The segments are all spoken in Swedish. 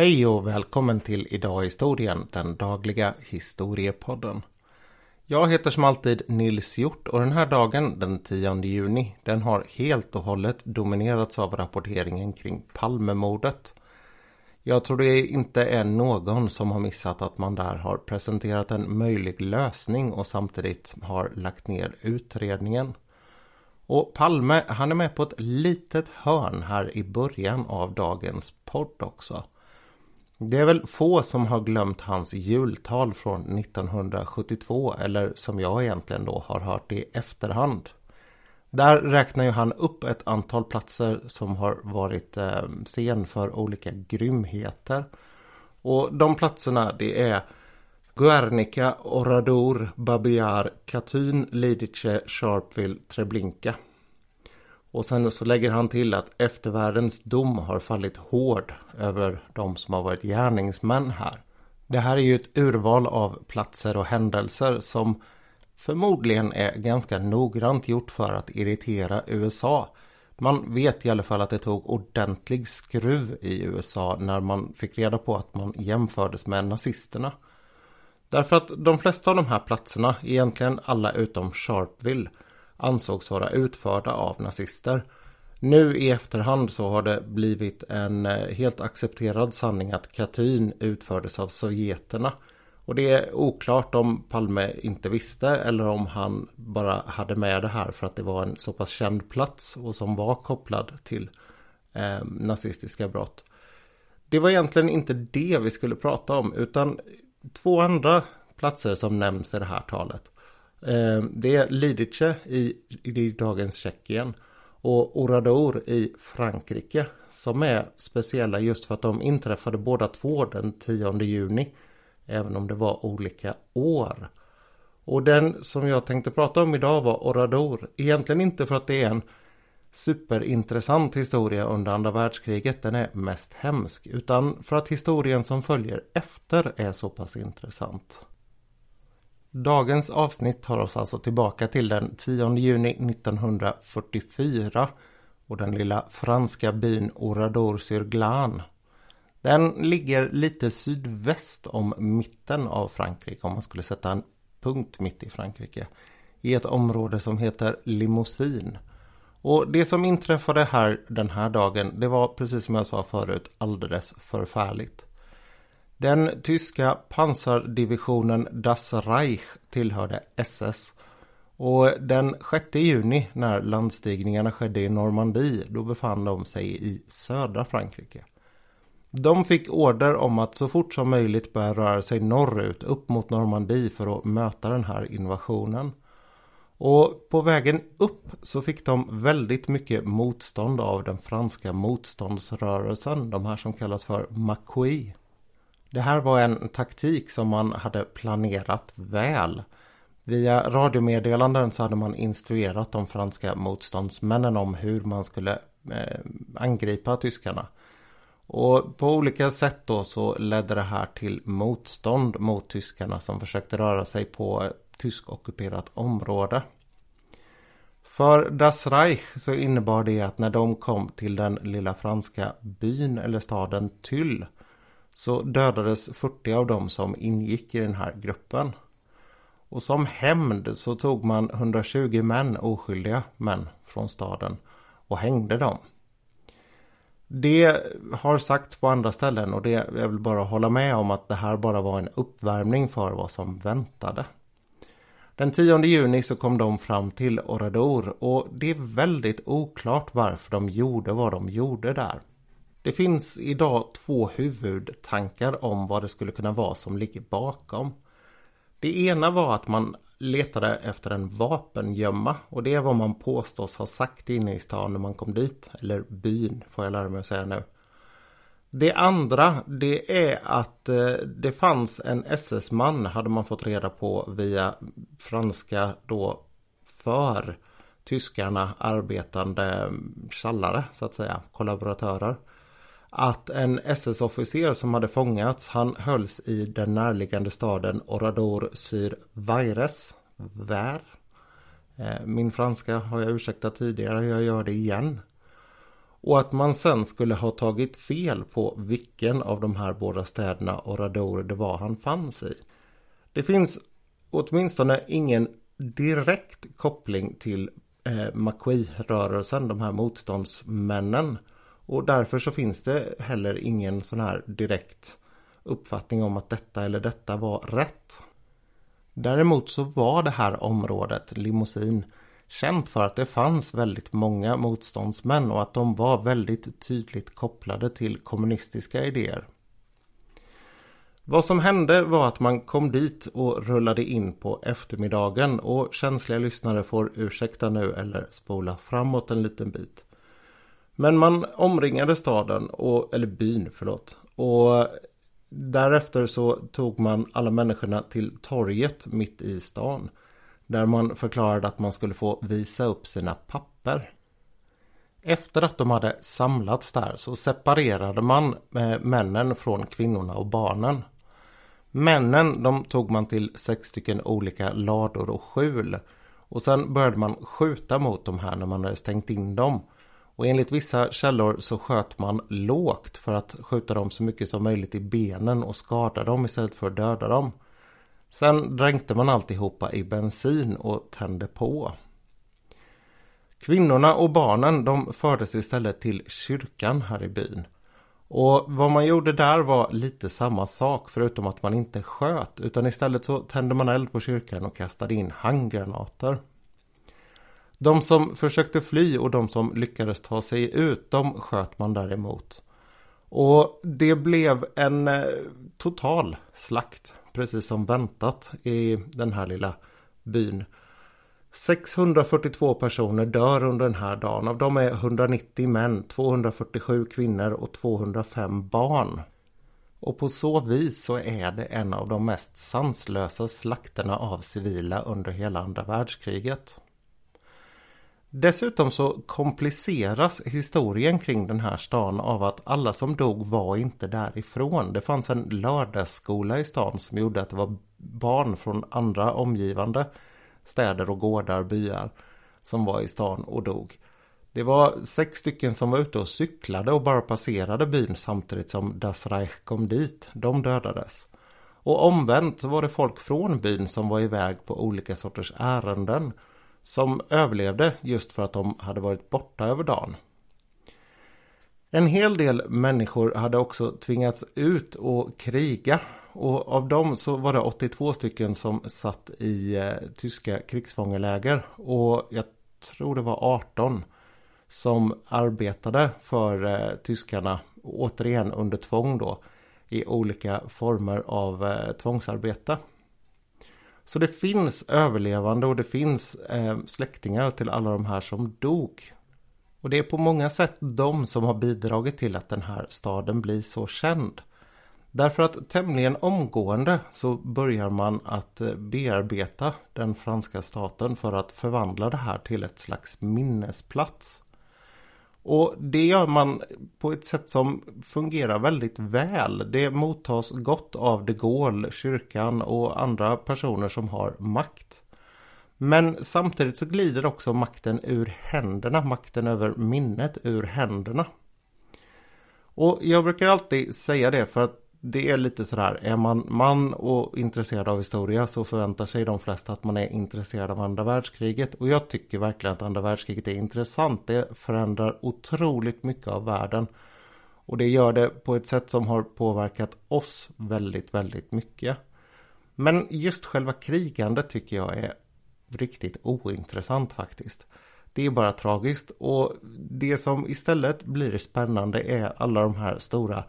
Hej och välkommen till Idag i historien, den dagliga historiepodden. Jag heter som alltid Nils Hjort och den här dagen, den 10 juni, den har helt och hållet dominerats av rapporteringen kring Palmemordet. Jag tror det inte är någon som har missat att man där har presenterat en möjlig lösning och samtidigt har lagt ner utredningen. Och Palme, han är med på ett litet hörn här i början av dagens podd också. Det är väl få som har glömt hans jultal från 1972 eller som jag egentligen då har hört i efterhand. Där räknar ju han upp ett antal platser som har varit eh, scen för olika grymheter. Och de platserna det är Guernica, Orador, Babiar, Katyn, Lidice, Sharpeville, Treblinka. Och sen så lägger han till att eftervärldens dom har fallit hård över de som har varit gärningsmän här. Det här är ju ett urval av platser och händelser som förmodligen är ganska noggrant gjort för att irritera USA. Man vet i alla fall att det tog ordentlig skruv i USA när man fick reda på att man jämfördes med nazisterna. Därför att de flesta av de här platserna, egentligen alla utom Sharpeville, ansågs vara utförda av nazister. Nu i efterhand så har det blivit en eh, helt accepterad sanning att Katyn utfördes av sovjeterna. Och det är oklart om Palme inte visste eller om han bara hade med det här för att det var en så pass känd plats och som var kopplad till eh, nazistiska brott. Det var egentligen inte det vi skulle prata om utan två andra platser som nämns i det här talet. Eh, det är Lidice i, i dagens Tjeckien och Orador i Frankrike som är speciella just för att de inträffade båda två den 10 juni. Även om det var olika år. Och den som jag tänkte prata om idag var Orador. Egentligen inte för att det är en superintressant historia under andra världskriget. Den är mest hemsk. Utan för att historien som följer efter är så pass intressant. Dagens avsnitt tar oss alltså tillbaka till den 10 juni 1944 och den lilla franska byn Oradour-sur-Glane. Den ligger lite sydväst om mitten av Frankrike om man skulle sätta en punkt mitt i Frankrike. I ett område som heter Limousin. Och det som inträffade här den här dagen det var precis som jag sa förut alldeles förfärligt. Den tyska pansardivisionen Das Reich tillhörde SS. Och den 6 juni när landstigningarna skedde i Normandie då befann de sig i södra Frankrike. De fick order om att så fort som möjligt börja röra sig norrut upp mot Normandie för att möta den här invasionen. Och på vägen upp så fick de väldigt mycket motstånd av den franska motståndsrörelsen, de här som kallas för Macquis. Det här var en taktik som man hade planerat väl. Via radiomeddelanden så hade man instruerat de franska motståndsmännen om hur man skulle eh, angripa tyskarna. Och på olika sätt då så ledde det här till motstånd mot tyskarna som försökte röra sig på tyskockuperat område. För Das Reich så innebar det att när de kom till den lilla franska byn eller staden Tyll så dödades 40 av dem som ingick i den här gruppen. Och som hämnd så tog man 120 män, oskyldiga män från staden och hängde dem. Det har sagts på andra ställen och det är väl bara att hålla med om att det här bara var en uppvärmning för vad som väntade. Den 10 juni så kom de fram till Orador och det är väldigt oklart varför de gjorde vad de gjorde där. Det finns idag två huvudtankar om vad det skulle kunna vara som ligger bakom. Det ena var att man letade efter en vapengömma och det är vad man påstås ha sagt inne i stan när man kom dit. Eller byn får jag lära mig att säga nu. Det andra det är att eh, det fanns en SS-man hade man fått reda på via franska då för tyskarna arbetande mm, tjallare så att säga, kollaboratörer att en SS-officer som hade fångats han hölls i den närliggande staden Orador sur Vaires. Vär. Eh, min franska har jag ursäktat tidigare, jag gör det igen. och att man sen skulle ha tagit fel på vilken av de här båda städerna Orador det var han fanns i. Det finns åtminstone ingen direkt koppling till eh, Makui-rörelsen, de här motståndsmännen. Och därför så finns det heller ingen sån här direkt uppfattning om att detta eller detta var rätt. Däremot så var det här området, Limousin, känt för att det fanns väldigt många motståndsmän och att de var väldigt tydligt kopplade till kommunistiska idéer. Vad som hände var att man kom dit och rullade in på eftermiddagen och känsliga lyssnare får ursäkta nu eller spola framåt en liten bit. Men man omringade staden, och, eller byn förlåt, och därefter så tog man alla människorna till torget mitt i stan. Där man förklarade att man skulle få visa upp sina papper. Efter att de hade samlats där så separerade man eh, männen från kvinnorna och barnen. Männen de tog man till sex stycken olika lador och skjul. Och sen började man skjuta mot de här när man hade stängt in dem. Och enligt vissa källor så sköt man lågt för att skjuta dem så mycket som möjligt i benen och skada dem istället för att döda dem. Sen dränkte man alltihopa i bensin och tände på. Kvinnorna och barnen de fördes istället till kyrkan här i byn. Och vad man gjorde där var lite samma sak förutom att man inte sköt utan istället så tände man eld på kyrkan och kastade in handgranater. De som försökte fly och de som lyckades ta sig ut, de sköt man däremot. Och det blev en eh, total slakt, precis som väntat i den här lilla byn. 642 personer dör under den här dagen. Av dem är 190 män, 247 kvinnor och 205 barn. Och på så vis så är det en av de mest sanslösa slakterna av civila under hela andra världskriget. Dessutom så kompliceras historien kring den här stan av att alla som dog var inte därifrån. Det fanns en lördagsskola i stan som gjorde att det var barn från andra omgivande städer och gårdar, byar som var i stan och dog. Det var sex stycken som var ute och cyklade och bara passerade byn samtidigt som Das Reich kom dit. De dödades. Och omvänt så var det folk från byn som var iväg på olika sorters ärenden som överlevde just för att de hade varit borta över dagen. En hel del människor hade också tvingats ut och kriga och av dem så var det 82 stycken som satt i eh, tyska krigsfångeläger och jag tror det var 18 som arbetade för eh, tyskarna återigen under tvång då i olika former av eh, tvångsarbete. Så det finns överlevande och det finns eh, släktingar till alla de här som dog. Och det är på många sätt de som har bidragit till att den här staden blir så känd. Därför att tämligen omgående så börjar man att eh, bearbeta den franska staten för att förvandla det här till ett slags minnesplats. Och det gör man på ett sätt som fungerar väldigt väl. Det mottas gott av de Gaulle, kyrkan och andra personer som har makt. Men samtidigt så glider också makten ur händerna, makten över minnet ur händerna. Och jag brukar alltid säga det för att det är lite sådär, är man man och intresserad av historia så förväntar sig de flesta att man är intresserad av andra världskriget. Och jag tycker verkligen att andra världskriget är intressant. Det förändrar otroligt mycket av världen. Och det gör det på ett sätt som har påverkat oss väldigt, väldigt mycket. Men just själva krigandet tycker jag är riktigt ointressant faktiskt. Det är bara tragiskt och det som istället blir spännande är alla de här stora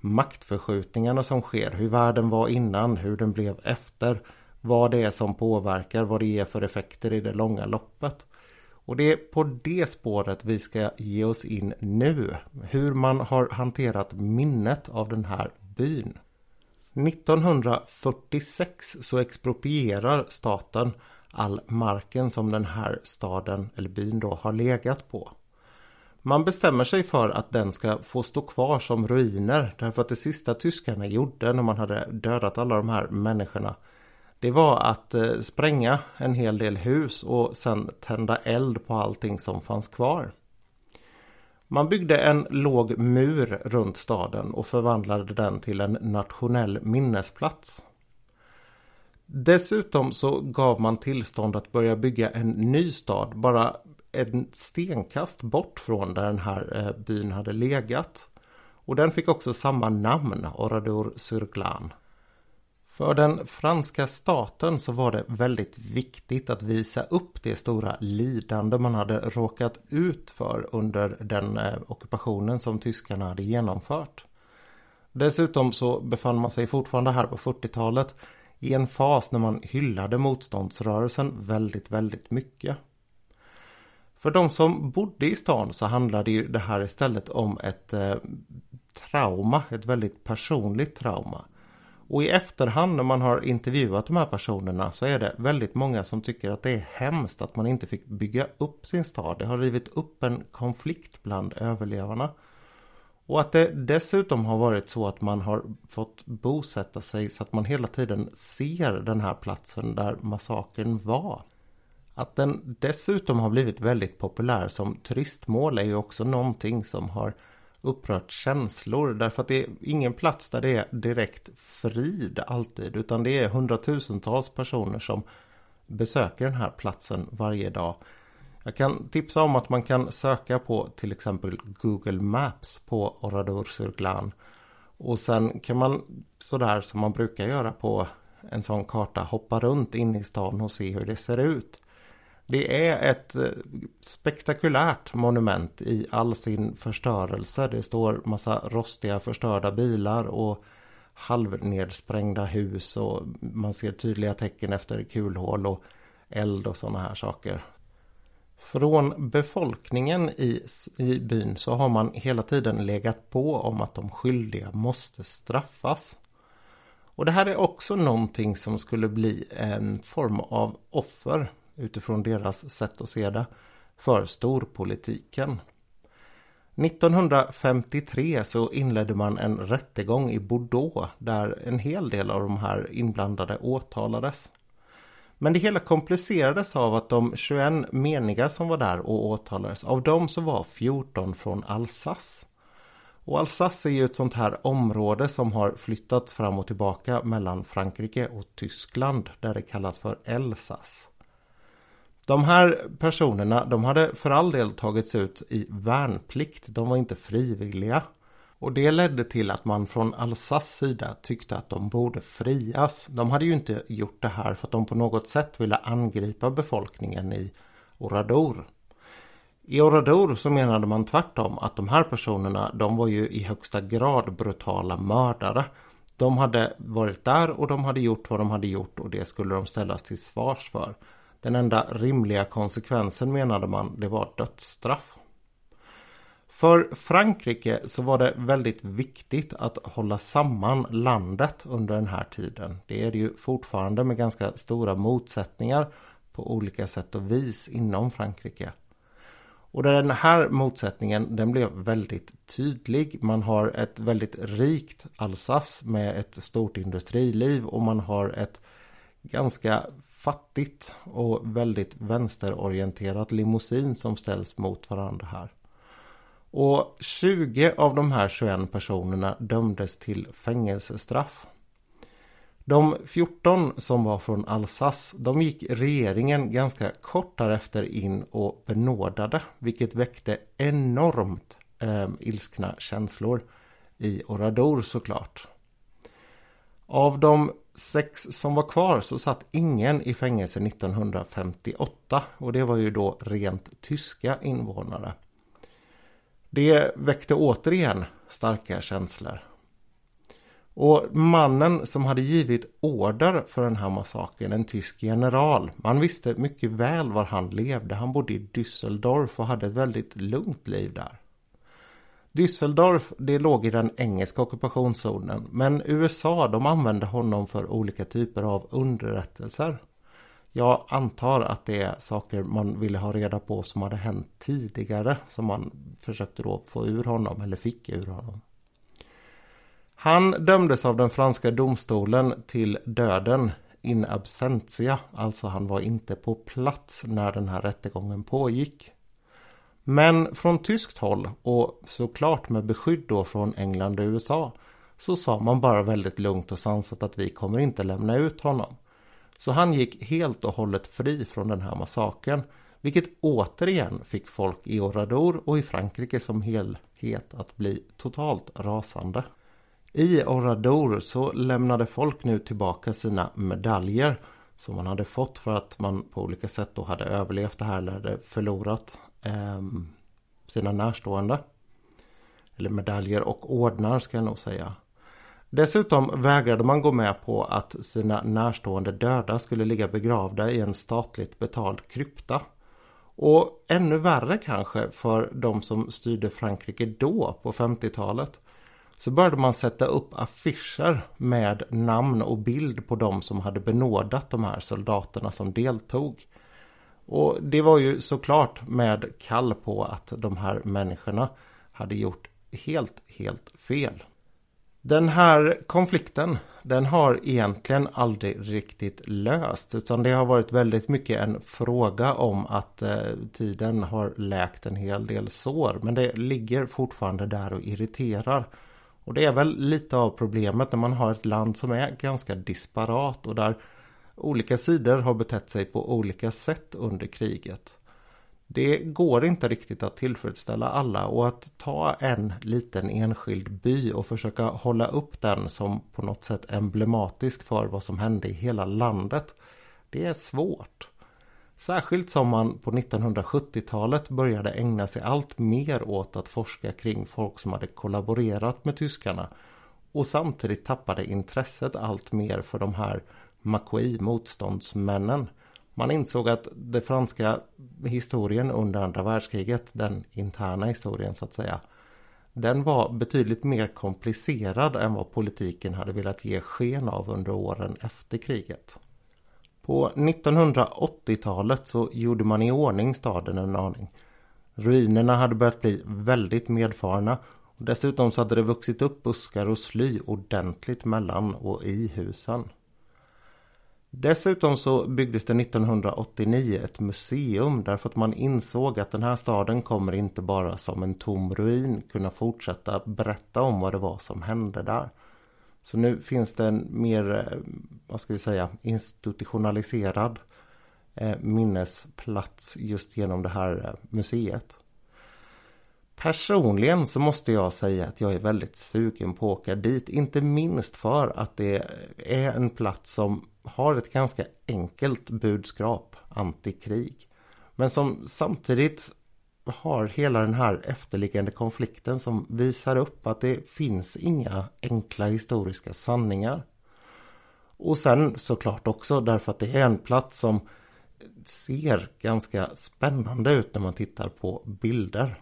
maktförskjutningarna som sker, hur världen var innan, hur den blev efter, vad det är som påverkar, vad det ger för effekter i det långa loppet. Och det är på det spåret vi ska ge oss in nu, hur man har hanterat minnet av den här byn. 1946 så exproprierar staten all marken som den här staden eller byn då har legat på. Man bestämmer sig för att den ska få stå kvar som ruiner därför att det sista tyskarna gjorde när man hade dödat alla de här människorna det var att eh, spränga en hel del hus och sen tända eld på allting som fanns kvar. Man byggde en låg mur runt staden och förvandlade den till en nationell minnesplats. Dessutom så gav man tillstånd att börja bygga en ny stad bara en stenkast bort från där den här eh, byn hade legat. Och den fick också samma namn, Oradour sur Glane. För den franska staten så var det väldigt viktigt att visa upp det stora lidande man hade råkat ut för under den eh, ockupationen som tyskarna hade genomfört. Dessutom så befann man sig fortfarande här på 40-talet i en fas när man hyllade motståndsrörelsen väldigt, väldigt mycket. För de som bodde i stan så handlade ju det här istället om ett eh, trauma, ett väldigt personligt trauma. Och i efterhand när man har intervjuat de här personerna så är det väldigt många som tycker att det är hemskt att man inte fick bygga upp sin stad. Det har rivit upp en konflikt bland överlevarna. Och att det dessutom har varit så att man har fått bosätta sig så att man hela tiden ser den här platsen där massakern var. Att den dessutom har blivit väldigt populär som turistmål är ju också någonting som har upprört känslor därför att det är ingen plats där det är direkt frid alltid utan det är hundratusentals personer som besöker den här platsen varje dag. Jag kan tipsa om att man kan söka på till exempel Google Maps på Oradour sur Glane. Och sen kan man sådär som man brukar göra på en sån karta hoppa runt in i stan och se hur det ser ut. Det är ett eh, spektakulärt monument i all sin förstörelse. Det står massa rostiga förstörda bilar och halvnedsprängda hus och man ser tydliga tecken efter kulhål och eld och sådana här saker. Från befolkningen i, i byn så har man hela tiden legat på om att de skyldiga måste straffas. Och det här är också någonting som skulle bli en form av offer utifrån deras sätt att se det för storpolitiken. 1953 så inledde man en rättegång i Bordeaux där en hel del av de här inblandade åtalades. Men det hela komplicerades av att de 21 meniga som var där och åtalades, av dem så var 14 från Alsace. Och Alsace är ju ett sånt här område som har flyttats fram och tillbaka mellan Frankrike och Tyskland där det kallas för Elsass. De här personerna de hade för all del tagits ut i värnplikt. De var inte frivilliga. Och det ledde till att man från Alsace sida tyckte att de borde frias. De hade ju inte gjort det här för att de på något sätt ville angripa befolkningen i Oradour. I Oradour så menade man tvärtom att de här personerna de var ju i högsta grad brutala mördare. De hade varit där och de hade gjort vad de hade gjort och det skulle de ställas till svars för. Den enda rimliga konsekvensen menade man det var dödsstraff. För Frankrike så var det väldigt viktigt att hålla samman landet under den här tiden. Det är det ju fortfarande med ganska stora motsättningar på olika sätt och vis inom Frankrike. Och den här motsättningen den blev väldigt tydlig. Man har ett väldigt rikt Alsace med ett stort industriliv och man har ett ganska fattigt och väldigt vänsterorienterat limousin som ställs mot varandra här. Och 20 av de här 21 personerna dömdes till fängelsestraff. De 14 som var från Alsace, de gick regeringen ganska kort därefter in och benådade, vilket väckte enormt eh, ilskna känslor i Oradour såklart. Av de sex som var kvar så satt ingen i fängelse 1958 och det var ju då rent tyska invånare. Det väckte återigen starka känslor. Och mannen som hade givit order för den här massakern, en tysk general, man visste mycket väl var han levde. Han bodde i Düsseldorf och hade ett väldigt lugnt liv där. Düsseldorf det låg i den engelska ockupationszonen men USA de använde honom för olika typer av underrättelser. Jag antar att det är saker man ville ha reda på som hade hänt tidigare som man försökte då få ur honom eller fick ur honom. Han dömdes av den franska domstolen till döden in absentia, alltså han var inte på plats när den här rättegången pågick. Men från tyskt håll och såklart med beskydd då från England och USA så sa man bara väldigt lugnt och sansat att vi kommer inte lämna ut honom. Så han gick helt och hållet fri från den här massakern. Vilket återigen fick folk i Oradour och i Frankrike som helhet att bli totalt rasande. I Oradour så lämnade folk nu tillbaka sina medaljer som man hade fått för att man på olika sätt då hade överlevt det här eller hade förlorat Ehm, sina närstående. Eller medaljer och ordnar ska jag nog säga. Dessutom vägrade man gå med på att sina närstående döda skulle ligga begravda i en statligt betald krypta. Och ännu värre kanske för de som styrde Frankrike då på 50-talet så började man sätta upp affischer med namn och bild på de som hade benådat de här soldaterna som deltog. Och det var ju såklart med kall på att de här människorna hade gjort helt, helt fel. Den här konflikten den har egentligen aldrig riktigt löst utan det har varit väldigt mycket en fråga om att eh, tiden har läkt en hel del sår men det ligger fortfarande där och irriterar. Och det är väl lite av problemet när man har ett land som är ganska disparat och där olika sidor har betett sig på olika sätt under kriget. Det går inte riktigt att tillfredsställa alla och att ta en liten enskild by och försöka hålla upp den som på något sätt emblematisk för vad som hände i hela landet. Det är svårt. Särskilt som man på 1970-talet började ägna sig allt mer åt att forska kring folk som hade kollaborerat med tyskarna och samtidigt tappade intresset allt mer för de här Macquis motståndsmännen man insåg att den franska historien under andra världskriget, den interna historien så att säga, den var betydligt mer komplicerad än vad politiken hade velat ge sken av under åren efter kriget. På 1980-talet så gjorde man i ordning staden en aning. Ruinerna hade börjat bli väldigt medfarna och dessutom så hade det vuxit upp buskar och sly ordentligt mellan och i husen. Dessutom så byggdes det 1989 ett museum därför att man insåg att den här staden kommer inte bara som en tom ruin kunna fortsätta berätta om vad det var som hände där. Så nu finns det en mer, eh, vad ska vi säga, institutionaliserad eh, minnesplats just genom det här eh, museet. Personligen så måste jag säga att jag är väldigt sugen på att åka dit. Inte minst för att det är en plats som har ett ganska enkelt budskap, antikrig. Men som samtidigt har hela den här efterliggande konflikten som visar upp att det finns inga enkla historiska sanningar. Och sen såklart också därför att det är en plats som ser ganska spännande ut när man tittar på bilder.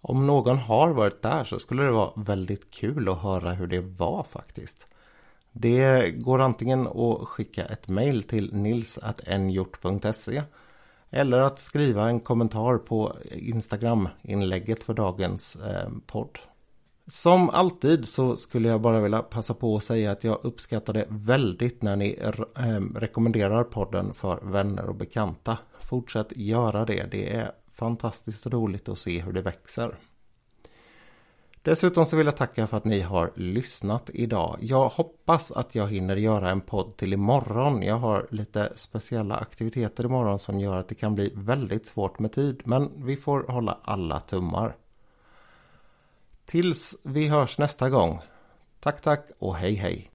Om någon har varit där så skulle det vara väldigt kul att höra hur det var faktiskt. Det går antingen att skicka ett mail till nils.nhjort.se eller att skriva en kommentar på Instagram-inlägget för dagens eh, podd. Som alltid så skulle jag bara vilja passa på att säga att jag uppskattar det väldigt när ni eh, rekommenderar podden för vänner och bekanta. Fortsätt göra det. Det är fantastiskt roligt att se hur det växer. Dessutom så vill jag tacka för att ni har lyssnat idag. Jag hoppas att jag hinner göra en podd till imorgon. Jag har lite speciella aktiviteter imorgon som gör att det kan bli väldigt svårt med tid. Men vi får hålla alla tummar. Tills vi hörs nästa gång. Tack tack och hej hej.